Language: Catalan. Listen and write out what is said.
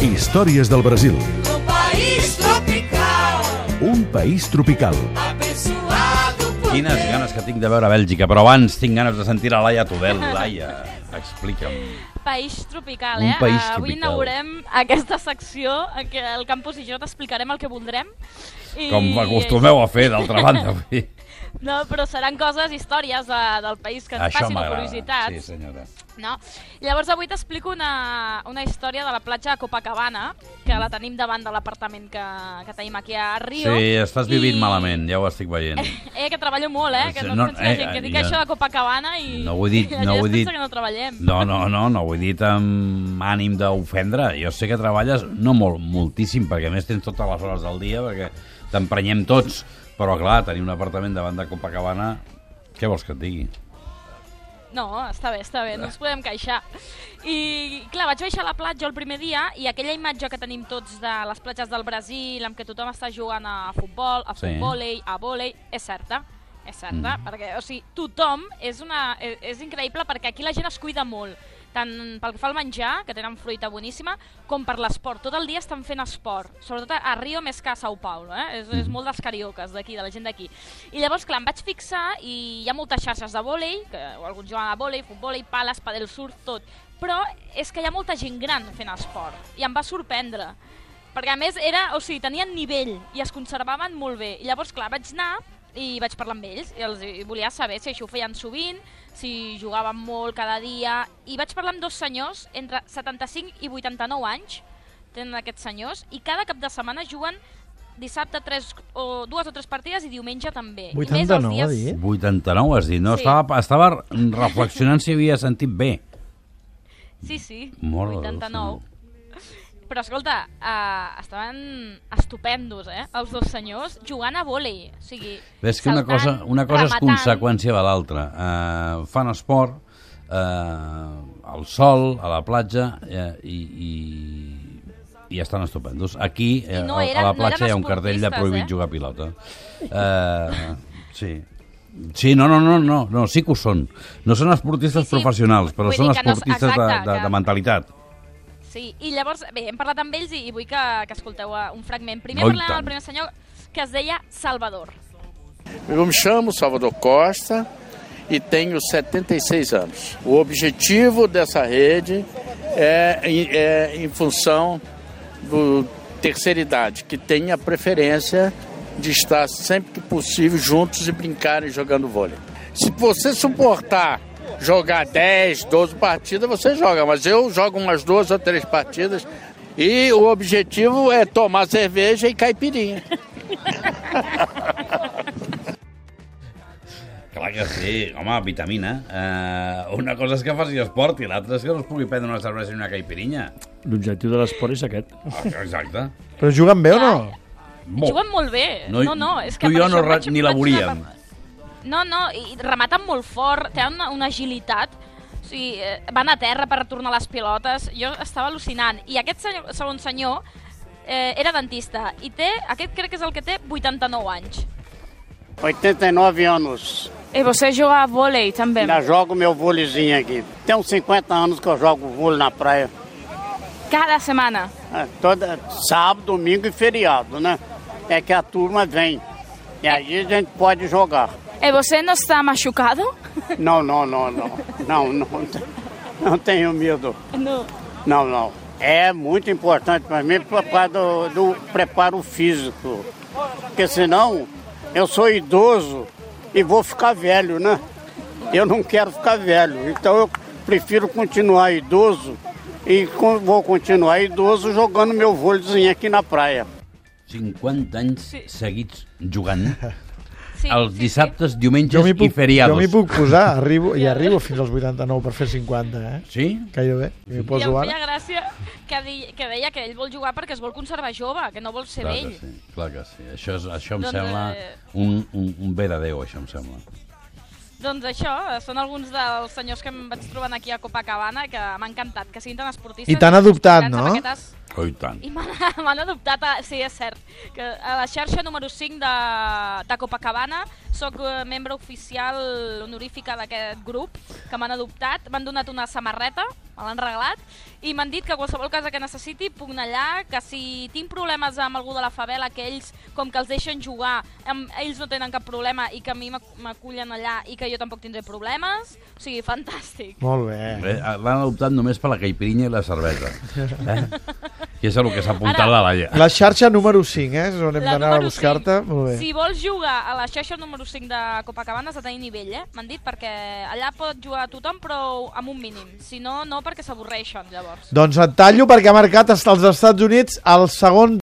Històries del Brasil. Um país tropical, Un país tropical. Quines ganes que tinc de veure Bèlgica, però abans tinc ganes de sentir la Laia Tudel. Laia, explica'm. País tropical, Un eh? país Ah, Avui tropical. inaugurem aquesta secció en què el campus i jo t'explicarem el que voldrem. I... Com acostumeu a fer, d'altra banda. dir. No, però seran coses, històries de, del país que ens Això passin m'agrada. curiositats. Sí, senyora. No? Llavors avui t'explico una, una història de la platja de Copacabana, que la tenim davant de l'apartament que, que tenim aquí a Rio. Sí, estàs vivint I- malament, ja ho estic veient. Eh, que treballo molt, eh? Que no, No, pensi eh, gent que dic ja. això de Copacabana i, No ho he dit, no ho he dit. que no treballem. No, no, no, no ho he dit amb ànim d'ofendre. Jo sé que treballes, no molt, moltíssim, perquè més tens totes les hores del dia, perquè t'emprenyem tots. Però, clar, tenir un apartament davant de Copacabana, què vols que et digui? No, està bé, està bé, no ens podem queixar. I, clar, vaig baixar a la platja el primer dia i aquella imatge que tenim tots de les platges del Brasil, amb què tothom està jugant a futbol, a Sí. futbolei, a vòlei, és certa. És certa, mm. perquè, o sigui, tothom és, una, és, és increïble perquè aquí la gent es cuida molt tant pel que fa al menjar, que tenen fruita boníssima, com per l'esport. Tot el dia estan fent esport, sobretot a Rio més que a Sao Paulo, eh? és, és molt dels cariocas d'aquí, de la gent d'aquí. I llavors, clar, em vaig fixar i hi ha moltes xarxes de vòlei, que alguns juguen a vòlei, futbol, pales, padel surf, tot. Però és que hi ha molta gent gran fent esport i em va sorprendre. Perquè a més era, o sigui, tenien nivell i es conservaven molt bé. I llavors, clar, vaig anar i vaig parlar amb ells i els i volia saber si això ho feien sovint, si jugaven molt cada dia i vaig parlar amb dos senyors entre 75 i 89 anys tenen aquests senyors i cada cap de setmana juguen dissabte tres, o dues o tres partides i diumenge també. I més els 89, ha dit? 89, has dit, no? Sí. Estava, estava reflexionant si havia sentit bé. Sí, sí, de 89. Però escolta, uh, estaven estupendos, eh? Els dos senyors jugant a vòlei. O sigui, Ves que una cosa, una cosa és rematant. conseqüència de l'altra. Uh, fan esport, uh, al sol, a la platja, uh, i, i, i estan estupendos. Aquí, no eren- a la no platja eren hi ha un cartell de prohibit eh? jugar a pilota. Uh, sí. Sí, no, no, no, no, no, sí que ho són. No són esportistes Sí, sí. professionals, però Vull són no- esportistes de, exacte, de, que- de mentalitat. Sí, i llavors, bé, hem parlat amb ells i, i vull que, que escolteu eh, un fragment. Primer Oh, i parlem tant. amb el primer senyor que es deia Salvador. Eu me chamo Salvador Costa e tenho 76 anos. O objetivo dessa rede é, em- é em função do terceira idade, que tem a preferência de estar sempre que possível juntos e brincarem jogando vôlei. Se você suportar jogar 10, 12 partidas, você joga, mas eu jogo umas duas ou três partidas e o objetivo é tomar cerveja e caipirinha. Clar que sí, home, vitamina. Uh, una cosa és que faci esport i l'altra és que no es pugui prendre una cervesa i una caipirinha. L'objectiu de l'esport és aquest. Ah, Exacte. Però juguen bé o no? Bo. Juguen molt bé. No, No, no, és que tu i jo no ra- vaig- ni vaig la volíem. No, no, i rematen molt fort, tenen una, una agilitat, o sigui, eh, van a terra per tornar les pilotes, jo estava al·lucinant. I aquest senyor, segon senyor eh, era dentista, i té, aquest crec que és el que té 89 anys. 89 anos. I você joga a vôlei també? Ainda jogo meu vôleizinho aqui. Tem uns 50 anos que eu jogo vôlei na praia. Cada setmana. É, toda, sábado, domingo e feriado, né? É que a turma vem. E aí a gente pode jogar. E você não está machucado? Não, não, não, não. Não, não, não tenho medo. Não. Não, não. É muito importante para mim por causa do, do preparo físico. Porque senão eu sou idoso e vou ficar velho, né? Eu não quero ficar velho. Então eu prefiro continuar idoso e vou continuar idoso jogando meu vôleizinho aqui na praia. 50 anys Sí. seguits jugant Sí, els sí, dissabtes, diumenges Jo m'hi i puc, feriados. jo m'hi puc posar, arribo, i arribo fins als 89 per fer 50, eh? Sí? Caio bé, i m'hi I poso em ara. feia gràcia que, di, que deia que ell vol jugar perquè es vol conservar jove, que no vol ser Clar vell. que sí, clar que sí. Això, és, això em Doncs, sembla eh, un, un, un bé de Déu, això em sembla. Doncs això, són alguns dels senyors que em vaig trobant aquí a Copacabana que m'ha encantat, que siguin tan esportistes. I t'han adoptat, no? Aquestes... Oh, i tant. I m'han adoptat, a, sí, és cert, que a la xarxa número 5 de, de Copacabana sóc eh, membre oficial honorífica d'aquest grup, que m'han adoptat, m'han donat una samarreta me l'han regalat, i m'han dit que qualsevol cosa que necessiti puc anar allà, que si tinc problemes amb algú de la favela, que ells, com que els deixen jugar, em, ells no tenen cap problema i que a mi m'ac- m'acullen allà i que jo tampoc tindré problemes. O sigui, fantàstic. Molt bé. Bé, L'han adoptat només per la caipirinha i la cervesa. Eh? Que és el que s'ha apuntat Ara- la Laia. La xarxa número 5, eh? És on hem d'anar a buscar-te. cinc. Molt bé. Si vols jugar a la xarxa número 5 de Copacabana has de tenir nivell, eh? M'han dit perquè allà pot jugar tothom però amb un mínim. Si no, no perquè s'avorreixen llavors. Doncs et tallo perquè ha marcat als Estats Units el segon